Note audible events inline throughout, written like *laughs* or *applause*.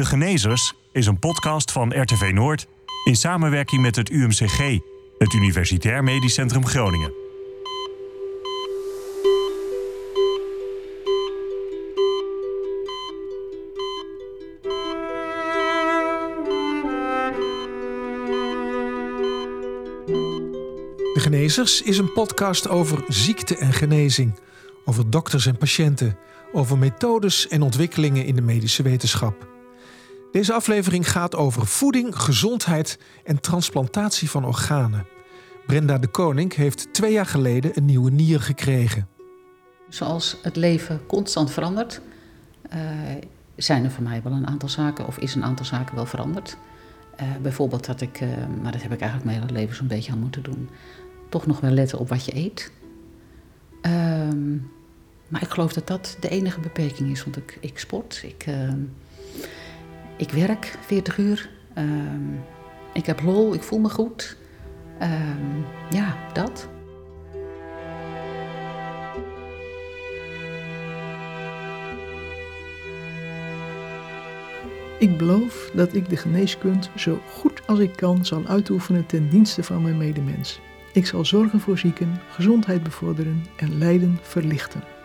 De Genezers is een podcast van RTV Noord in samenwerking met het UMCG, het Universitair Medisch Centrum Groningen. De Genezers is een podcast over ziekte en genezing, over dokters en patiënten, over methodes en ontwikkelingen in de medische wetenschap. Deze aflevering gaat over voeding, gezondheid en transplantatie van organen. Brenda de Koning heeft twee jaar geleden een nieuwe nier gekregen. Zoals het leven constant verandert, uh, zijn er voor mij wel een aantal zaken, of is een aantal zaken wel veranderd. Uh, bijvoorbeeld dat ik, uh, maar dat heb ik eigenlijk mijn hele leven zo'n beetje aan moeten doen, toch nog wel letten op wat je eet. Ehm, maar ik geloof dat dat de enige beperking is, want ik, ik sport, ik, ehm, ik werk 40 uur, ehm, ik heb lol, ik voel me goed. ja, dat. Ik beloof dat ik de geneeskunde zo goed als ik kan zal uitoefenen ten dienste van mijn medemens. Ik zal zorgen voor zieken, gezondheid bevorderen en lijden verlichten.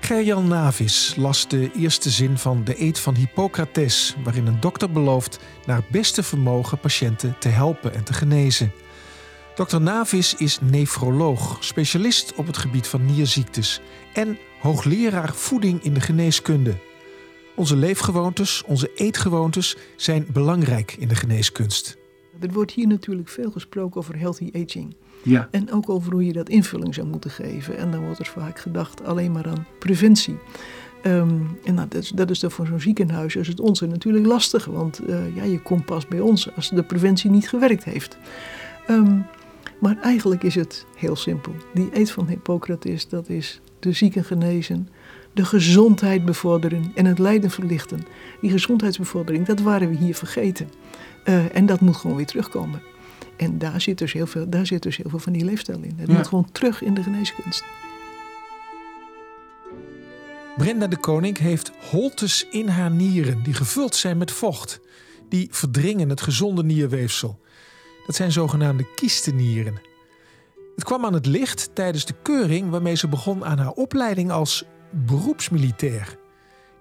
Gerjan Navis las de eerste zin van de eed van Hippocrates, waarin een dokter belooft naar beste vermogen patiënten te helpen en te genezen. Dr. Navis is nefroloog, specialist op het gebied van nierziektes en hoogleraar voeding in de geneeskunde. Onze leefgewoontes, onze eetgewoontes zijn belangrijk in de geneeskunst. Er wordt hier natuurlijk veel gesproken over healthy aging. Ja. En ook over hoe je dat invulling zou moeten geven. En dan wordt er vaak gedacht alleen maar aan preventie. Um, en nou, dat, is, dat is dan voor zo'n ziekenhuis als het onze natuurlijk lastig. Want uh, ja, je komt pas bij ons als de preventie niet gewerkt heeft. Um, maar eigenlijk is het heel simpel. Die eet van Hippocrates, dat is de zieken genezen, de gezondheid bevorderen en het lijden verlichten. Die gezondheidsbevordering, dat waren we hier vergeten. Uh, en dat moet gewoon weer terugkomen. En daar zit dus heel veel, daar zit dus heel veel van die leefstijl in. Het ja. moet gewoon terug in de geneeskunst. Brenda de Koning heeft holtes in haar nieren die gevuld zijn met vocht. Die verdringen het gezonde nierweefsel. Dat zijn zogenaamde kiestenieren. Het kwam aan het licht tijdens de keuring waarmee ze begon aan haar opleiding als beroepsmilitair.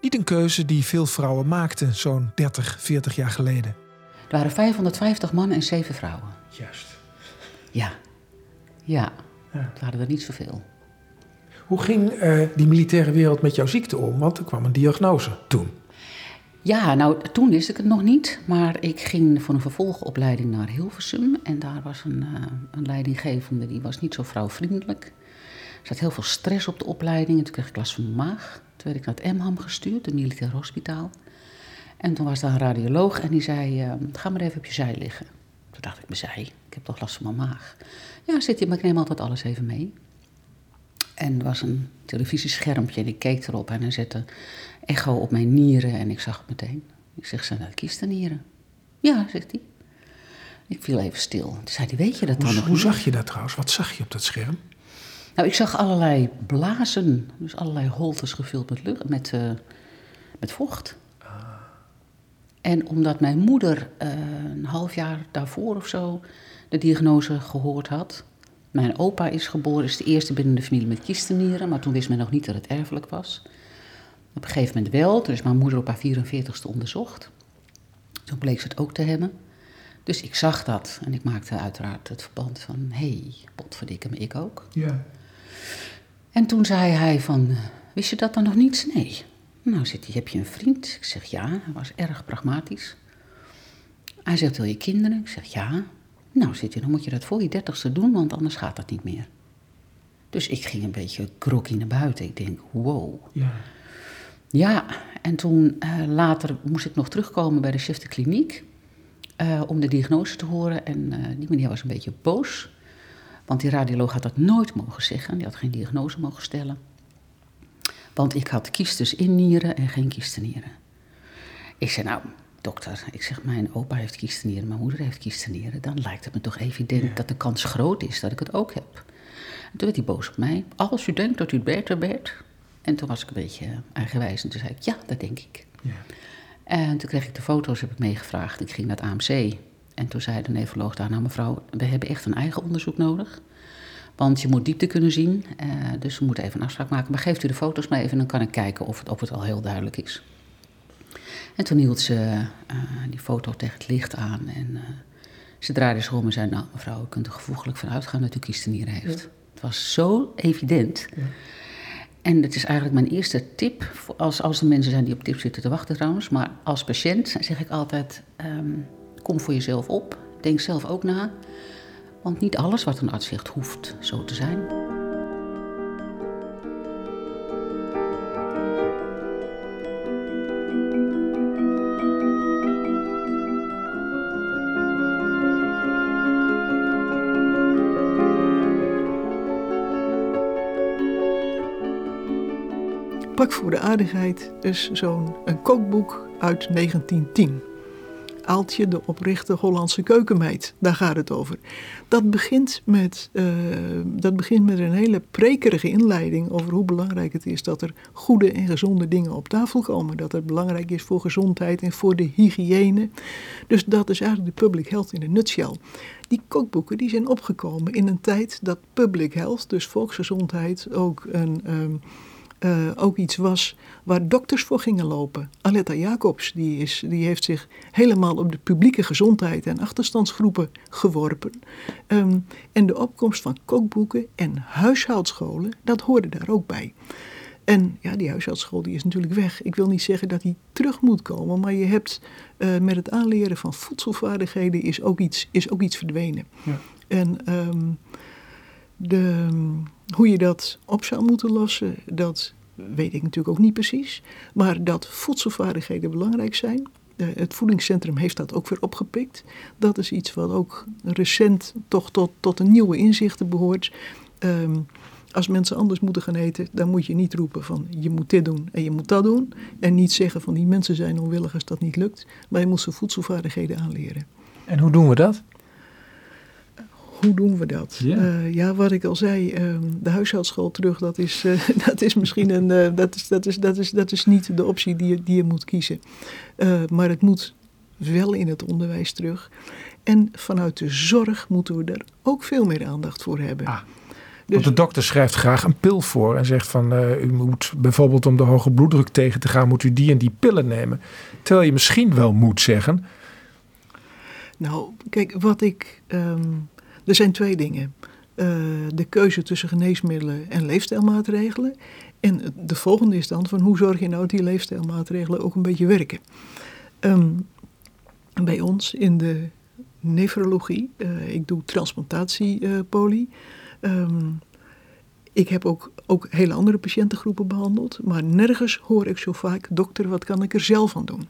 Niet een keuze die veel vrouwen maakten zo'n 30, 40 jaar geleden. Er waren 550 mannen en 7 vrouwen. Juist. Ja. Ja. ja. Het waren er niet zoveel. Hoe ging uh, die militaire wereld met jouw ziekte om? Want er kwam een diagnose toen. Ja, nou toen wist ik het nog niet. Maar ik ging voor een vervolgopleiding naar Hilversum. En daar was een, uh, een leidinggevende, die was niet zo vrouwvriendelijk. Er zat heel veel stress op de opleiding. En toen kreeg ik last van maag. Toen werd ik naar het MHAM gestuurd, het militair hospitaal. En toen was daar een radioloog en die zei, uh, ga maar even op je zij liggen. Toen dacht ik, mijn zij? Ik heb toch last van mijn maag? Ja, zit hier, maar ik neem altijd alles even mee. En er was een televisieschermpje en ik keek erop en hij zette echo op mijn nieren en ik zag het meteen. Ik zeg, zijn dat kiestenieren? Ja, zegt hij. Ik viel even stil. Toen zei hij, weet je dat dan hoe, nog Hoe zag je dat trouwens? Wat zag je op dat scherm? Nou, ik zag allerlei blazen, dus allerlei holtes gevuld met, lucht, met, uh, met vocht. En omdat mijn moeder uh, een half jaar daarvoor of zo de diagnose gehoord had. Mijn opa is geboren, is de eerste binnen de familie met kiestenieren, maar toen wist men nog niet dat het erfelijk was. Op een gegeven moment wel, toen is mijn moeder op haar 44ste onderzocht. Toen bleek ze het ook te hebben. Dus ik zag dat en ik maakte uiteraard het verband van, hé, hey, potverdikke me, ik ook. Ja. En toen zei hij van, wist je dat dan nog niet? Nee. Nou, zit hij, heb je een vriend? Ik zeg ja, hij was erg pragmatisch. Hij zegt, wil je kinderen? Ik zeg ja. Nou, zit hij, dan moet je dat voor je dertigste doen, want anders gaat dat niet meer. Dus ik ging een beetje groggy naar buiten. Ik denk, wow. Ja. Ja, en toen uh, later moest ik nog terugkomen bij de chef de kliniek uh, om de diagnose te horen. En uh, die meneer was een beetje boos, want die radioloog had dat nooit mogen zeggen. Die had geen diagnose mogen stellen. Want ik had kiestes in nieren en geen kiestenieren. Ik zei, nou, dokter, ik zeg, mijn opa heeft kiestenieren, mijn moeder heeft kiestenieren. Dan lijkt het me toch evident ja. dat de kans groot is dat ik het ook heb. En toen werd hij boos op mij. Als u denkt dat u het beter weet. En toen was ik een beetje eigenwijs en toen zei ik, ja, dat denk ik. Ja. En toen kreeg ik de foto's, heb ik meegevraagd. Ik ging naar het AMC. En toen zei de nefroloog daar, nou mevrouw, we hebben echt een eigen onderzoek nodig. Want je moet diepte kunnen zien, uh, dus we moeten even een afspraak maken. Maar geeft u de foto's maar even en dan kan ik kijken of het, of het al heel duidelijk is. En toen hield ze uh, die foto tegen het licht aan en uh, ze draaide zich om en zei... nou mevrouw, u kunt er gevoeglijk van uitgaan dat u kiestenieren heeft. Ja. Het was zo evident. Ja. En het is eigenlijk mijn eerste tip, als, als er mensen zijn die op tips zitten te wachten trouwens... maar als patiënt zeg ik altijd, um, kom voor jezelf op, denk zelf ook na... Want niet alles wat een arts hoeft zo te zijn. Pak voor de aardigheid is zo'n kookboek uit 1910. Aaltje, de oprichte Hollandse keukenmeid. Daar gaat het over. Dat begint, met, uh, dat begint met een hele prekerige inleiding over hoe belangrijk het is dat er goede en gezonde dingen op tafel komen. Dat het belangrijk is voor gezondheid en voor de hygiëne. Dus dat is eigenlijk de public health in een nutshell. Die kookboeken die zijn opgekomen in een tijd dat public health, dus volksgezondheid, ook een... Um, uh, ook iets was waar dokters voor gingen lopen. Aletta Jacobs die is, die heeft zich helemaal op de publieke gezondheid en achterstandsgroepen geworpen. Um, en de opkomst van kookboeken en huishoudscholen, dat hoorde daar ook bij. En ja, die huishoudschool die is natuurlijk weg. Ik wil niet zeggen dat die terug moet komen, maar je hebt uh, met het aanleren van voedselvaardigheden is ook iets, is ook iets verdwenen. Ja. En um, de, hoe je dat op zou moeten lossen, dat weet ik natuurlijk ook niet precies. Maar dat voedselvaardigheden belangrijk zijn. Het voedingscentrum heeft dat ook weer opgepikt. Dat is iets wat ook recent toch tot, tot een nieuwe inzichten behoort. Um, als mensen anders moeten gaan eten, dan moet je niet roepen van je moet dit doen en je moet dat doen. En niet zeggen van die mensen zijn onwillig als dat niet lukt. Maar je moet ze voedselvaardigheden aanleren. En hoe doen we dat? Hoe doen we dat? Ja, uh, ja wat ik al zei, uh, de huishoudschool terug, dat is, uh, *laughs* dat is misschien een, uh, dat, is, dat, is, dat, is, dat is niet de optie die je, die je moet kiezen. maar het moet wel in het onderwijs terug. En vanuit de zorg moeten we daar ook veel meer aandacht voor hebben. Ah. Dus, Want de dokter schrijft graag een pil voor en zegt van u moet bijvoorbeeld om de hoge bloeddruk tegen te gaan, moet u die en die pillen nemen. Terwijl je misschien wel moet zeggen. Nou, kijk, wat ik. Um, er zijn twee dingen. Uh, de keuze tussen geneesmiddelen en leefstijlmaatregelen. En de volgende is dan van hoe zorg je nou dat die leefstijlmaatregelen ook een beetje werken. Um, bij ons in de nefrologie, uh, ik doe transplantatiepolie. Uh, um, ik heb ook, ook hele andere patiëntengroepen behandeld, maar nergens hoor ik zo vaak: dokter, wat kan ik er zelf aan doen?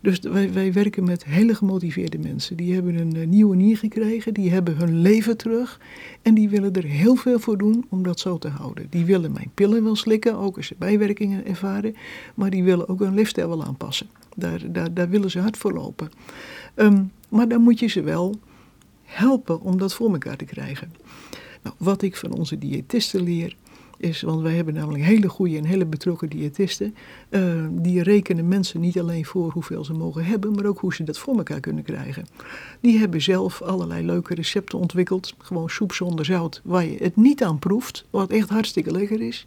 Dus wij, werken met hele gemotiveerde mensen. Die hebben een uh, nieuwe nier gekregen, die hebben hun leven terug. En die willen er heel veel voor doen om dat zo te houden. Die willen mijn pillen wel slikken, ook als ze bijwerkingen ervaren. Maar die willen ook hun leefstijl wel aanpassen. Daar, daar, daar willen ze hard voor lopen. Um, maar dan moet je ze wel helpen om dat voor elkaar te krijgen. Nou, wat ik van onze diëtisten leer, is, want wij hebben namelijk hele goede en hele betrokken diëtisten. Uh, die rekenen mensen niet alleen voor hoeveel ze mogen hebben, maar ook hoe ze dat voor elkaar kunnen krijgen. Die hebben zelf allerlei leuke recepten ontwikkeld. Gewoon soep zonder zout, waar je het niet aan proeft, wat echt hartstikke lekker is.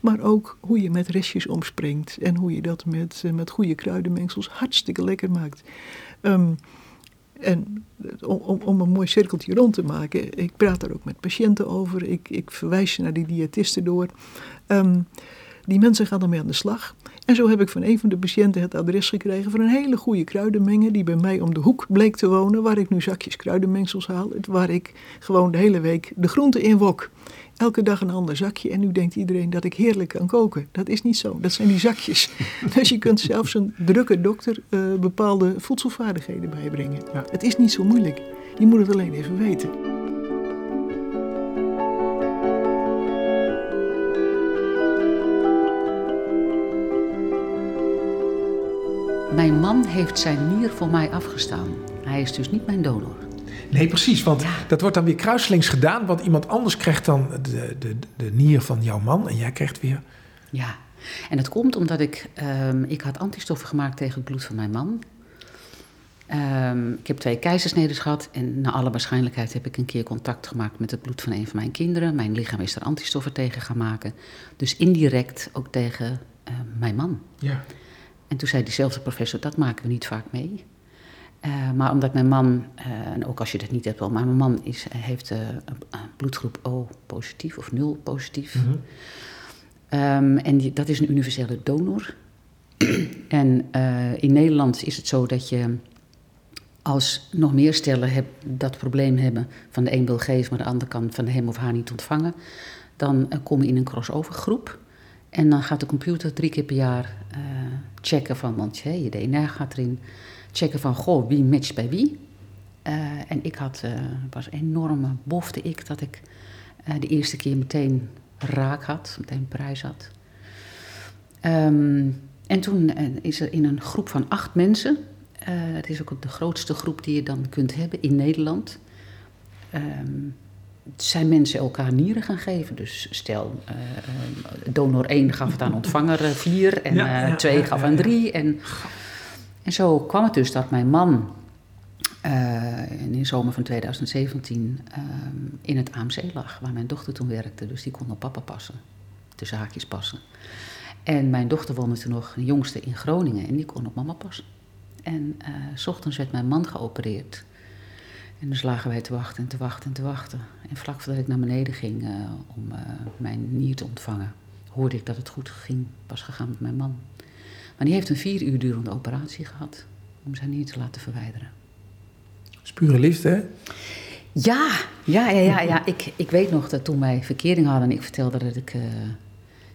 Maar ook hoe je met restjes omspringt en hoe je dat met, uh, met goede kruidenmengsels hartstikke lekker maakt. Um, en om, om, een mooi cirkeltje rond te maken, ik praat daar ook met patiënten over, ik, ik verwijs je naar die diëtisten door. Um, die mensen gaan ermee aan de slag. En zo heb ik van een van de patiënten het adres gekregen van een hele goede kruidenmenger die bij mij om de hoek bleek te wonen, waar ik nu zakjes kruidenmengsels haal, waar ik gewoon de hele week de groenten in wok elke dag een ander zakje. En nu denkt iedereen dat ik heerlijk kan koken. Dat is niet zo. Dat zijn die zakjes. *laughs* dus je kunt zelfs een drukke dokter uh, bepaalde voedselvaardigheden bijbrengen. Ja. Het is niet zo moeilijk. Je moet het alleen even weten. Mijn man heeft zijn nier voor mij afgestaan. Hij is dus niet mijn donor. Nee, precies. Want dat wordt dan weer kruiselings gedaan. Want iemand anders krijgt dan de, de, de nier van jouw man. En jij krijgt weer Ja, en dat komt omdat ik, ehm, ik had antistoffen gemaakt tegen het bloed van mijn man. Ehm, ik heb twee keizersneden gehad en naar alle waarschijnlijkheid heb ik een keer contact gemaakt met het bloed van een van mijn kinderen. Mijn lichaam is er antistoffen tegen gaan maken. Dus indirect ook tegen uh, mijn man. Ja. En toen zei diezelfde professor, dat maken we niet vaak mee. Uh, maar omdat mijn man, uh, en ook als je dat niet hebt wel, maar mijn man is, heeft een bloedgroep O positief of 0 positief. Mm -hmm. um, en die, dat is een universele donor. *clears throat* en in Nederland is het zo dat je als nog meer stellen heb, dat probleem hebben van de een wil geven, maar de ander kan van hem of haar niet ontvangen, dan uh, kom je in een crossover groep. En dan gaat de computer drie keer per jaar uh, checken van, want je DNA gaat erin, checken van, goh, wie matcht bij wie. Uh, en ik had, was enorme bofte ik dat ik de eerste keer meteen raak had, meteen prijs had. Um, en toen is er in een groep van acht mensen, uh, het is ook de grootste groep die je dan kunt hebben in Nederland. Um, zijn mensen elkaar nieren gaan geven. Dus stel, uh, donor 1 gaf het aan ontvanger 4 en ja, ja, 2 gaf aan 3. En, en zo kwam het dus dat mijn man uh, in de zomer van 2017 um, in het AMC lag, waar mijn dochter toen werkte. Dus die kon op papa passen, de zaakjes passen. En mijn dochter woonde toen nog, de jongste, in Groningen en die kon op mama passen. En uh, s ochtends werd mijn man geopereerd. En dus lagen wij te wachten en te wachten en te wachten. En vlak voordat ik naar beneden ging uh, om mijn nier te ontvangen, hoorde ik dat het goed ging, was gegaan met mijn man. Maar die heeft een vier uur durende operatie gehad om zijn nier te laten verwijderen. Spure liefde, hè? Ja, ja, ja, ja. ja. Ik, ik weet nog dat toen wij verkering hadden en ik vertelde dat ik uh,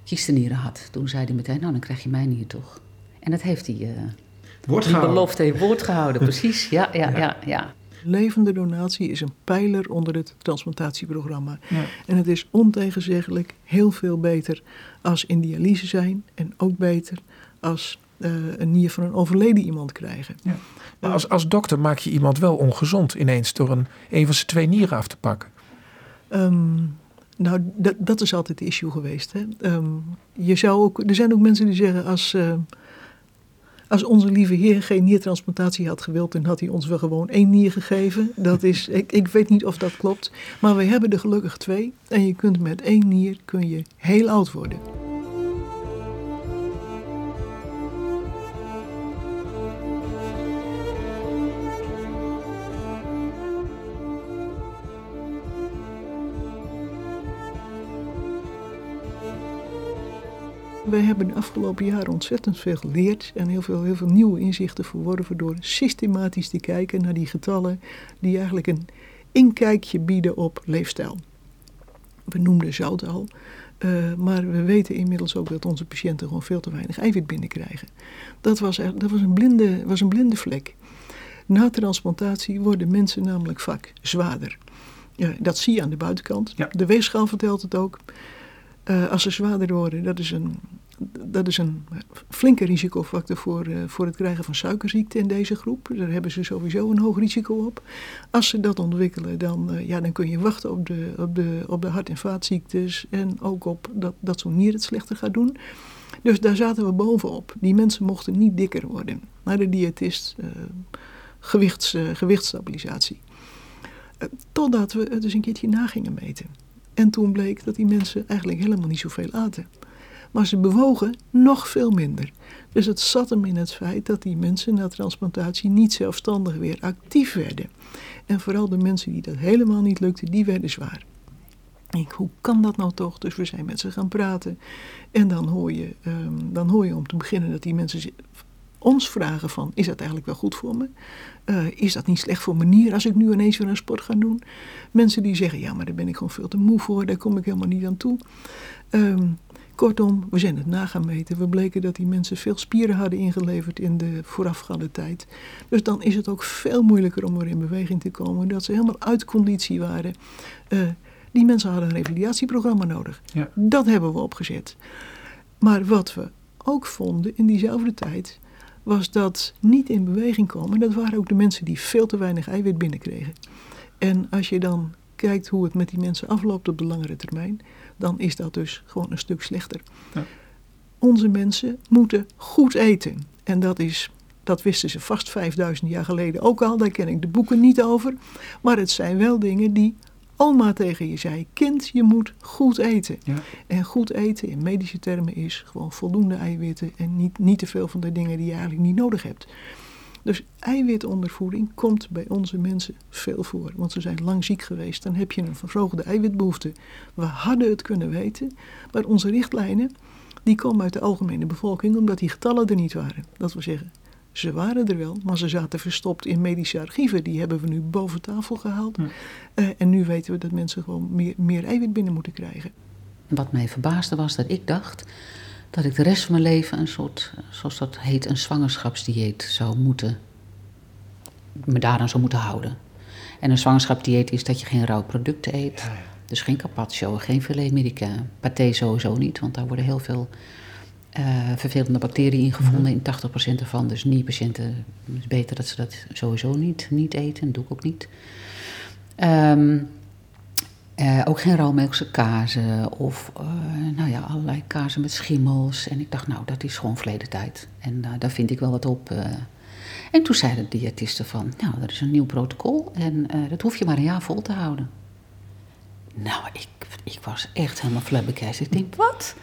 kiestenieren had. Toen zei hij meteen, nou dan krijg je mij nier toch. En dat heeft hij... Woord die belofte heeft woord gehouden, *laughs* precies. Ja, ja, ja. ja, ja. Levende donatie is een pijler onder het transplantatieprogramma. Ja. En het is ontegenzeggelijk heel veel beter als in dialyse zijn en ook beter als uh, een nier van een overleden iemand krijgen. Ja. Maar als, als dokter maak je iemand wel ongezond ineens door een, een van zijn twee nieren af te pakken. Um, nou, dat, dat is altijd het issue geweest. Hè? Um, je zou ook, er zijn ook mensen die zeggen als... Uh, als onze lieve Heer geen niertransplantatie had gewild, dan had hij ons wel gewoon één nier gegeven. Dat is, *laughs* ik, ik weet niet of dat klopt. Maar we hebben er gelukkig twee. En je kunt met één nier kun je heel oud worden. Wij hebben de afgelopen jaren ontzettend veel geleerd en heel veel, heel veel nieuwe inzichten verworven door systematisch te kijken naar die getallen die eigenlijk een inkijkje bieden op leefstijl. We noemden zout al, uh, maar we weten inmiddels ook dat onze patiënten gewoon veel te weinig eiwit binnenkrijgen. Dat was, dat was, een, blinde, was een blinde vlek. Na transplantatie worden mensen namelijk vaak zwaarder. Ja, dat zie je aan de buitenkant. Ja. De weegschaal vertelt het ook. Uh, als ze zwaarder worden, dat is een, dat is een flinke risicofactor voor, uh, voor het krijgen van suikerziekte in deze groep. Daar hebben ze sowieso een hoog risico op. Als ze dat ontwikkelen, dan, uh, ja, dan kun je wachten op de, op de, op de hart- en vaatziektes en ook op dat, dat zo'n nier het slechter gaat doen. Dus daar zaten we bovenop. Die mensen mochten niet dikker worden. Naar de diëtist, gewichts, gewichtsstabilisatie. totdat we het eens een keertje na gingen meten. En toen bleek dat die mensen eigenlijk helemaal niet zoveel aten. Maar ze bewogen nog veel minder. Dus het zat hem in het feit dat die mensen na transplantatie niet zelfstandig weer actief werden. En vooral de mensen die dat helemaal niet lukte, die werden zwaar. Ik, hoe kan dat nou toch? Dus we zijn met ze gaan praten. En dan hoor je, um, dan hoor je om te beginnen dat die mensen ons vragen van... is dat eigenlijk wel goed voor me? Uh, is dat niet slecht voor mijn nier als ik nu ineens weer een sport ga doen? Mensen die zeggen, ja, maar daar ben ik gewoon veel te moe voor. Daar kom ik helemaal niet aan toe. Um, kortom, we zijn het na gaan meten. We bleken dat die mensen veel spieren hadden ingeleverd in de voorafgaande tijd. Dus dan is het ook veel moeilijker om weer in beweging te komen. Dat ze helemaal uit conditie waren. Uh, die mensen hadden een revalidatieprogramma nodig. Ja. Dat hebben we opgezet. Maar wat we ook vonden in diezelfde tijd was dat niet in beweging komen. Dat waren ook de mensen die veel te weinig eiwit binnenkregen. En als je dan kijkt hoe het met die mensen afloopt op de langere termijn, dan is dat dus gewoon een stuk slechter. Ja. onze mensen moeten goed eten. En dat is dat wisten ze vast 5000 jaar geleden ook al, daar ken ik de boeken niet over. Maar het zijn wel dingen die oma tegen je zei: Kind, je moet goed eten. Ja. En goed eten in medische termen is gewoon voldoende eiwitten en niet, niet te veel van de dingen die je eigenlijk niet nodig hebt. Dus eiwitondervoeding komt bij onze mensen veel voor. Want ze zijn lang ziek geweest. Dan heb je een verhoogde eiwitbehoefte. We hadden het kunnen weten. Maar onze richtlijnen die komen uit de algemene bevolking omdat die getallen er niet waren. Dat wil zeggen, ze waren er wel, maar ze zaten verstopt in medische archieven. Die hebben we nu boven tafel gehaald. Uh, en nu weten we dat mensen gewoon meer, meer eiwit binnen moeten krijgen. Wat mij verbaasde was dat ik dacht dat ik de rest van mijn leven een soort, zoals dat heet, een zwangerschapsdieet zou moeten, me daaraan zou moeten houden. En een zwangerschapsdieet is dat je geen rauw producten eet. Dus geen carpaccio, geen filet americain. Paté sowieso niet, want daar worden heel veel uh, vervelende bacteriën ingevonden in 80% ervan. Dus niet-patiënten, het is beter dat ze dat sowieso niet, niet eten. Dat doe ik ook niet. Um, uh, ook geen rauwmelkse kazen of uh, nou ja, allerlei kazen met schimmels. En ik dacht, nou, dat is gewoon verleden tijd. En daar vind ik wel wat op. En toen zei de diëtiste van, nou, er is een nieuw protocol en dat hoef je maar een jaar vol te houden. Nou, ik, ik was echt helemaal flabbergasted. Ik denk, wat?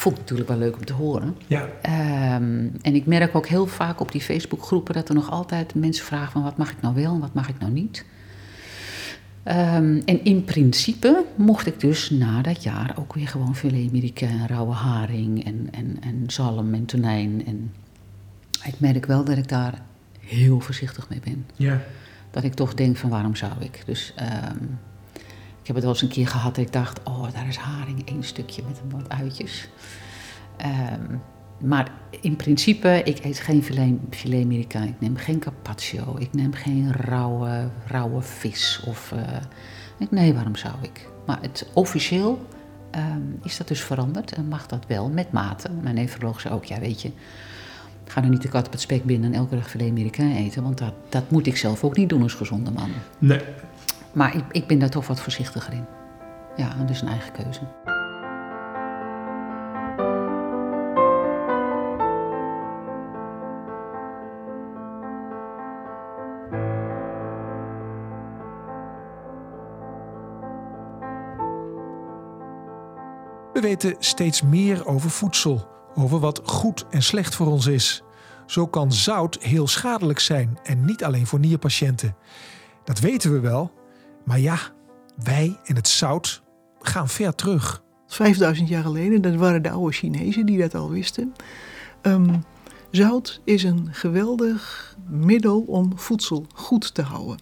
Vond ik natuurlijk wel leuk om te horen. Ja. Um, en ik merk ook heel vaak op die Facebookgroepen dat er nog altijd mensen vragen van wat mag ik nou wel en wat mag ik nou niet. Um, en in principe mocht ik dus na dat jaar ook weer gewoon filet americain, rauwe haring en, en, en zalm en tonijn. En ik merk wel dat ik daar heel voorzichtig mee ben. Ja. Dat ik toch denk van waarom zou ik? Dus um, ik heb het wel eens een keer gehad dat ik dacht, oh, daar is haring, één stukje met wat uitjes. Um, maar in principe, ik eet geen filet, filet. Ik neem geen carpaccio. Ik neem geen rauwe, rauwe vis. Of, ik, nee, waarom zou ik? Maar het, officieel um, is dat dus veranderd en mag dat wel met mate. Mijn nefroloog zei ook, ja weet je, ga nou niet de kat op het spek binnen en elke dag filet americain eten. Want dat, dat moet ik zelf ook niet doen als gezonde man. Nee, maar ik, ik ben daar toch wat voorzichtiger in. Ja, dus een eigen keuze. We weten steeds meer over voedsel, over wat goed en slecht voor ons is. Zo kan zout heel schadelijk zijn en niet alleen voor nierpatiënten. Dat weten we wel, maar ja, wij en het zout gaan ver terug. 5000 jaar geleden, dat waren de oude Chinezen die dat al wisten. Um, zout is een geweldig middel om voedsel goed te houden.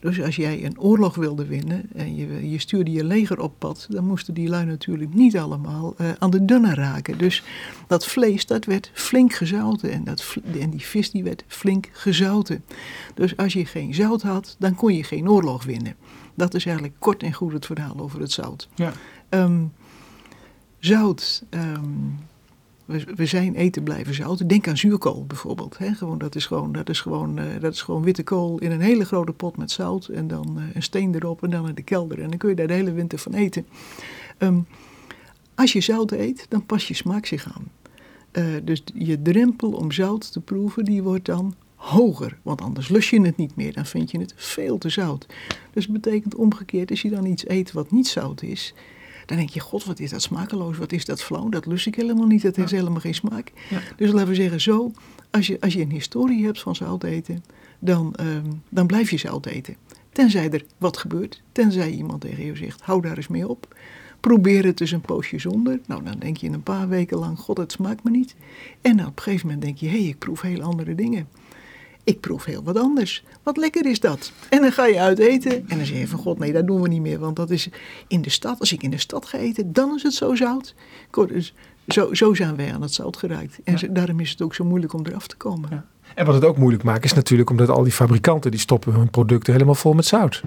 Dus als jij een oorlog wilde winnen en je, je stuurde je leger op pad, dan moesten die lui natuurlijk niet allemaal uh, aan de dunne raken. Dus dat vlees, dat werd flink gezouten en, dat, en die vis die werd flink gezouten. Dus als je geen zout had, dan kon je geen oorlog winnen. Dat is eigenlijk kort en goed het verhaal over het zout. Ja. Um, zout. Um, we, zijn eten blijven zouten. Denk aan zuurkool bijvoorbeeld. Hè? Gewoon, dat, is gewoon, dat, is gewoon, uh, dat is gewoon witte kool in een hele grote pot met zout. En dan uh, een steen erop en dan in de kelder. En dan kun je daar de hele winter van eten. Um, als je zout eet, dan pas je smaak zich aan. Uh, dus je drempel om zout te proeven, die wordt dan hoger. Want anders lus je het niet meer. Dan vind je het veel te zout. Dus dat betekent omgekeerd, als je dan iets eet wat niet zout is. Dan denk je, god, wat is dat smakeloos, wat is dat flauw, dat lust ik helemaal niet, dat heeft helemaal geen smaak. Dus laten we zeggen zo, als je, als je een historie hebt van zout eten, dan, ehm, dan blijf je zout eten. Tenzij er wat gebeurt, tenzij iemand tegen je zegt, hou daar eens mee op. Probeer het dus een poosje zonder. Nou, dan denk je een paar weken lang, god, het smaakt me niet. En op een gegeven moment denk je, hé, hey, ik proef heel andere dingen. Ik proef heel wat anders. Wat lekker is dat? En dan ga je uit eten en dan zeg je van god nee, dat doen we niet meer. Want dat is in de stad, als ik in de stad ga eten, dan is het zo zout. Dus zo, zo zijn wij aan het zout geraakt. En daarom is het ook zo moeilijk om eraf te komen. Ja. En wat het ook moeilijk maakt is natuurlijk omdat al die fabrikanten die stoppen hun producten helemaal vol met zout.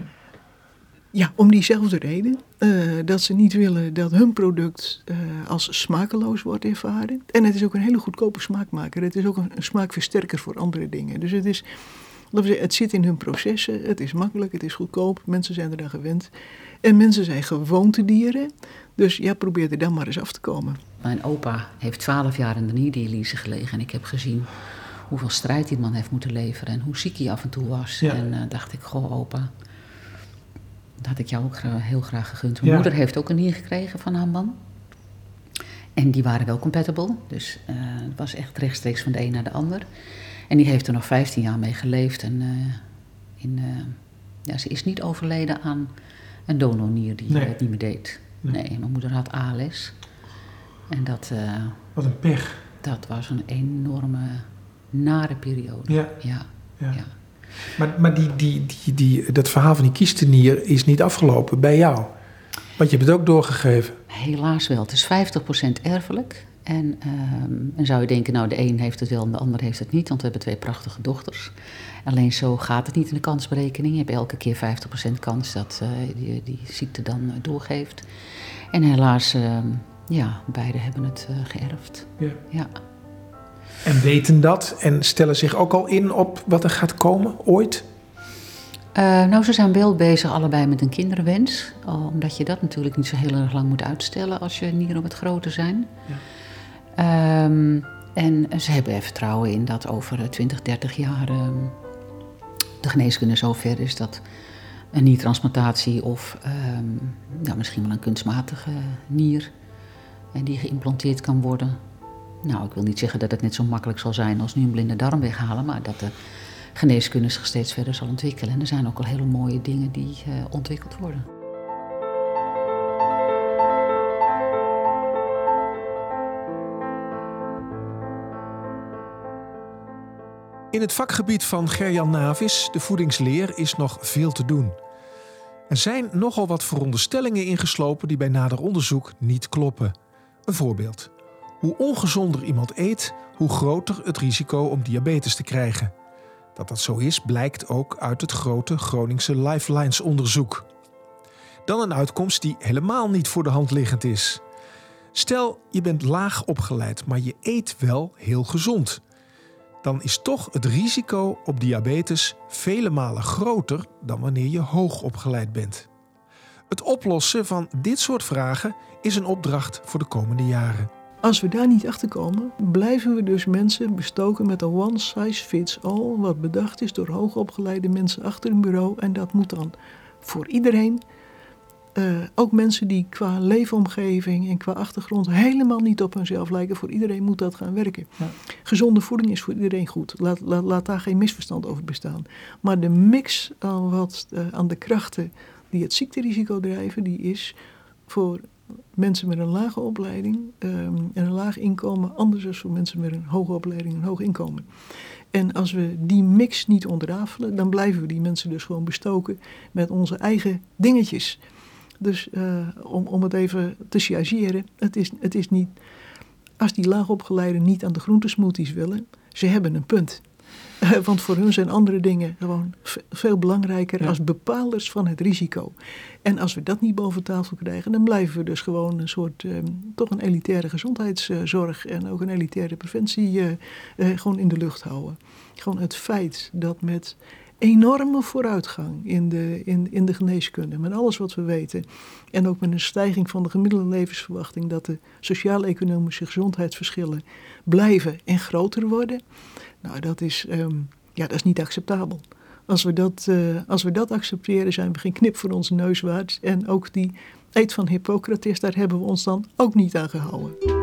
Ja, om diezelfde reden. Uh, dat ze niet willen dat hun product uh, als smakeloos wordt ervaren. En het is ook een hele goedkope smaakmaker. Het is ook een, een, smaakversterker voor andere dingen. Dus het is laten we zeggen, het zit in hun processen. Het is makkelijk, het is goedkoop. Mensen zijn eraan gewend. En mensen zijn gewoontedieren. Dus ja, probeer er dan maar eens af te komen. Mijn opa heeft twaalf jaar in de nierdialyse gelegen. En ik heb gezien hoeveel strijd die man heeft moeten leveren. En hoe ziek hij af en toe was. Ja. En uh, dacht ik, goh opa, dat had ik jou ook heel graag gegund. Mijn Ja. moeder heeft ook een nier gekregen van haar man. En die waren wel compatible. Dus uh, het was echt rechtstreeks van de een naar de ander. En die heeft er nog 15 jaar mee geleefd. En uh, in, uh, ja, ze is niet overleden aan een donornier die Nee. het niet meer deed. Nee. Nee. mijn moeder had ALS. En dat, Wat een pech. dat was een enorme nare periode. Ja. Ja, Ja. ja. Maar, maar die, die, die, die, dat verhaal van die kiestenier is niet afgelopen bij jou. Want je hebt het ook doorgegeven. Helaas wel. Het is 50% erfelijk. En, um, en zou je denken, nou de een heeft het wel en de ander heeft het niet. Want we hebben twee prachtige dochters. Alleen zo gaat het niet in de kansberekening. Je hebt elke keer 50% kans dat uh, die, die ziekte dan uh, doorgeeft. En helaas, uh, ja, beide hebben het uh, geërfd. Ja. ja. En weten dat en stellen zich ook al in op wat er gaat komen, ooit? Uh, nou, ze zijn wel bezig allebei met een kinderwens. Omdat je dat natuurlijk niet zo heel erg lang moet uitstellen als je nieren wat groter zijn. Ja. Um, en ze hebben er vertrouwen in dat over 20, 30 jaar um, de geneeskunde zo ver is dat een niertransplantatie of um, nou, misschien wel een kunstmatige nier en die geïmplanteerd kan worden. Nou, ik wil niet zeggen dat het net zo makkelijk zal zijn als nu een blinde darm weghalen, maar dat de geneeskunde zich steeds verder zal ontwikkelen. En er zijn ook al hele mooie dingen die uh, ontwikkeld worden. In het vakgebied van Gerjan Navis, de voedingsleer, is nog veel te doen. Er zijn nogal wat veronderstellingen ingeslopen die bij nader onderzoek niet kloppen. Een voorbeeld. Hoe ongezonder iemand eet, hoe groter het risico om diabetes te krijgen. Dat dat zo is, blijkt ook uit het grote Groningse Lifelines-onderzoek. Dan een uitkomst die helemaal niet voor de hand liggend is. Stel, je bent laag opgeleid, maar je eet wel heel gezond. Dan is toch het risico op diabetes vele malen groter dan wanneer je hoog opgeleid bent. Het oplossen van dit soort vragen is een opdracht voor de komende jaren. Als we daar niet achter komen, blijven we dus mensen bestoken met een one size fits all, wat bedacht is door hoogopgeleide mensen achter een bureau. En dat moet dan voor iedereen, uh, ook mensen die qua leefomgeving en qua achtergrond helemaal niet op hunzelf lijken, voor iedereen moet dat gaan werken. Ja. Gezonde voeding is voor iedereen goed. Laat, laat, laat, daar geen misverstand over bestaan. Maar de mix aan, wat, uh, aan de krachten die het ziekterisico drijven, die is voor mensen met een lage opleiding um, en een laag inkomen anders dan voor mensen met een hoge opleiding en hoog inkomen. En als we die mix niet ontrafelen, dan blijven we die mensen dus gewoon bestoken met onze eigen dingetjes. Dus uh, om, om het even te chargeren, het is, het is niet. Als die laagopgeleiden niet aan de groentesmoothies willen, ze hebben een punt. Uh, want voor hun zijn andere dingen gewoon veel belangrijker ja. als bepalers van het risico. En als we dat niet boven tafel krijgen, dan blijven we dus gewoon een soort, um, toch een elitaire gezondheidszorg en ook een elitaire preventie uh, uh, gewoon in de lucht houden. Gewoon het feit dat met enorme vooruitgang in de, in, in de geneeskunde, met alles wat we weten, en ook met een stijging van de gemiddelde levensverwachting, dat de sociaal-economische gezondheidsverschillen blijven en groter worden. Nou, dat is, um, ja, dat is niet acceptabel. Als we, dat, uh, als we dat accepteren, zijn we geen knip voor onze neus waard. En ook die eed van Hippocrates, daar hebben we ons dan ook niet aan gehouden.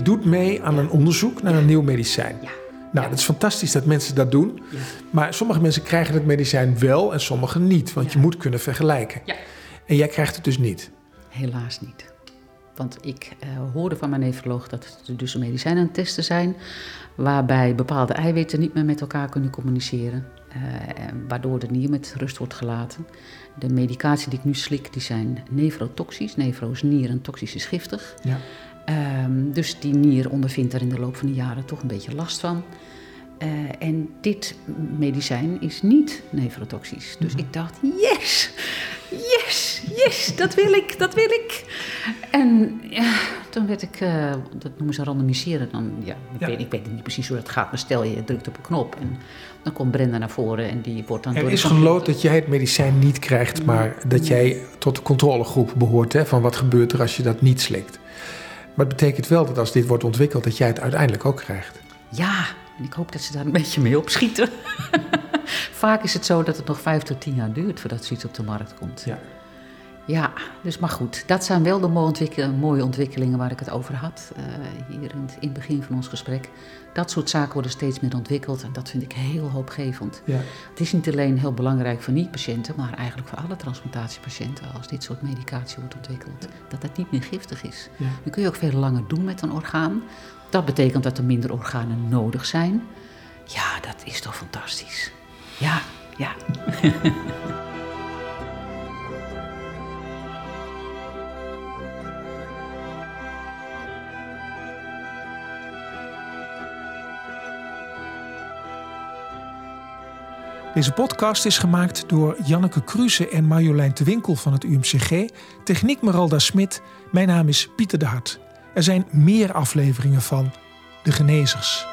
Je doet mee aan een onderzoek naar een nieuw medicijn. Ja. Nou, dat is fantastisch dat mensen dat doen. Maar sommige mensen krijgen het medicijn wel en sommige niet. Want je moet kunnen vergelijken. Ja. En jij krijgt het dus niet. Helaas niet. Want ik uh, hoorde van mijn nefroloog dat er dus medicijnen aan het testen zijn... waarbij bepaalde eiwitten niet meer met elkaar kunnen communiceren. Uh, waardoor de nier met rust wordt gelaten. De medicatie die ik nu slik, die zijn nefrotoxisch. Nefro is nier en toxisch is giftig. Ja. Um, dus die nier ondervindt er in de loop van de jaren toch een beetje last van. Eh, en dit medicijn is niet nefrotoxisch. Dus ik dacht, yes, yes, yes, dat wil ik, dat wil ik. En ja, toen werd ik, eh, dat noemen ze randomiseren. Dan, ja, ik, Ja. Weet, ik weet niet precies hoe dat gaat, maar stel je drukt op een knop en dan komt Brenda naar voren en die wordt dan Er door is geloot dat jij het medicijn niet krijgt, maar dat jij tot de controlegroep behoort. Hè, van wat gebeurt er als je dat niet slikt. Maar het betekent wel dat als dit wordt ontwikkeld, dat jij het uiteindelijk ook krijgt. Ja, en ik hoop dat ze daar een beetje mee opschieten. *laughs* Vaak is het zo dat het nog vijf tot tien jaar duurt voordat zoiets op de markt komt. Ja. Ja, dus maar goed. Dat zijn wel de mooie, ontwikkel- mooie ontwikkelingen waar ik het over had. eh, hier in het, in het begin van ons gesprek. Dat soort zaken worden steeds meer ontwikkeld. En dat vind ik heel hoopgevend. Ja. Het is niet alleen heel belangrijk voor niet-patiënten, maar eigenlijk voor alle transplantatiepatiënten. Als dit soort medicatie wordt ontwikkeld, dat het niet meer giftig is. Ja. Dan kun je ook veel langer doen met een orgaan. Dat betekent dat er minder organen nodig zijn. Ja, dat is toch fantastisch. Ja, ja. *laughs* Deze podcast is gemaakt door Janneke Kruse en Marjolein de Winkel van het UMCG. Techniek Meralda Smit. Mijn naam is Pieter de Hart. Er zijn meer afleveringen van De Genezers.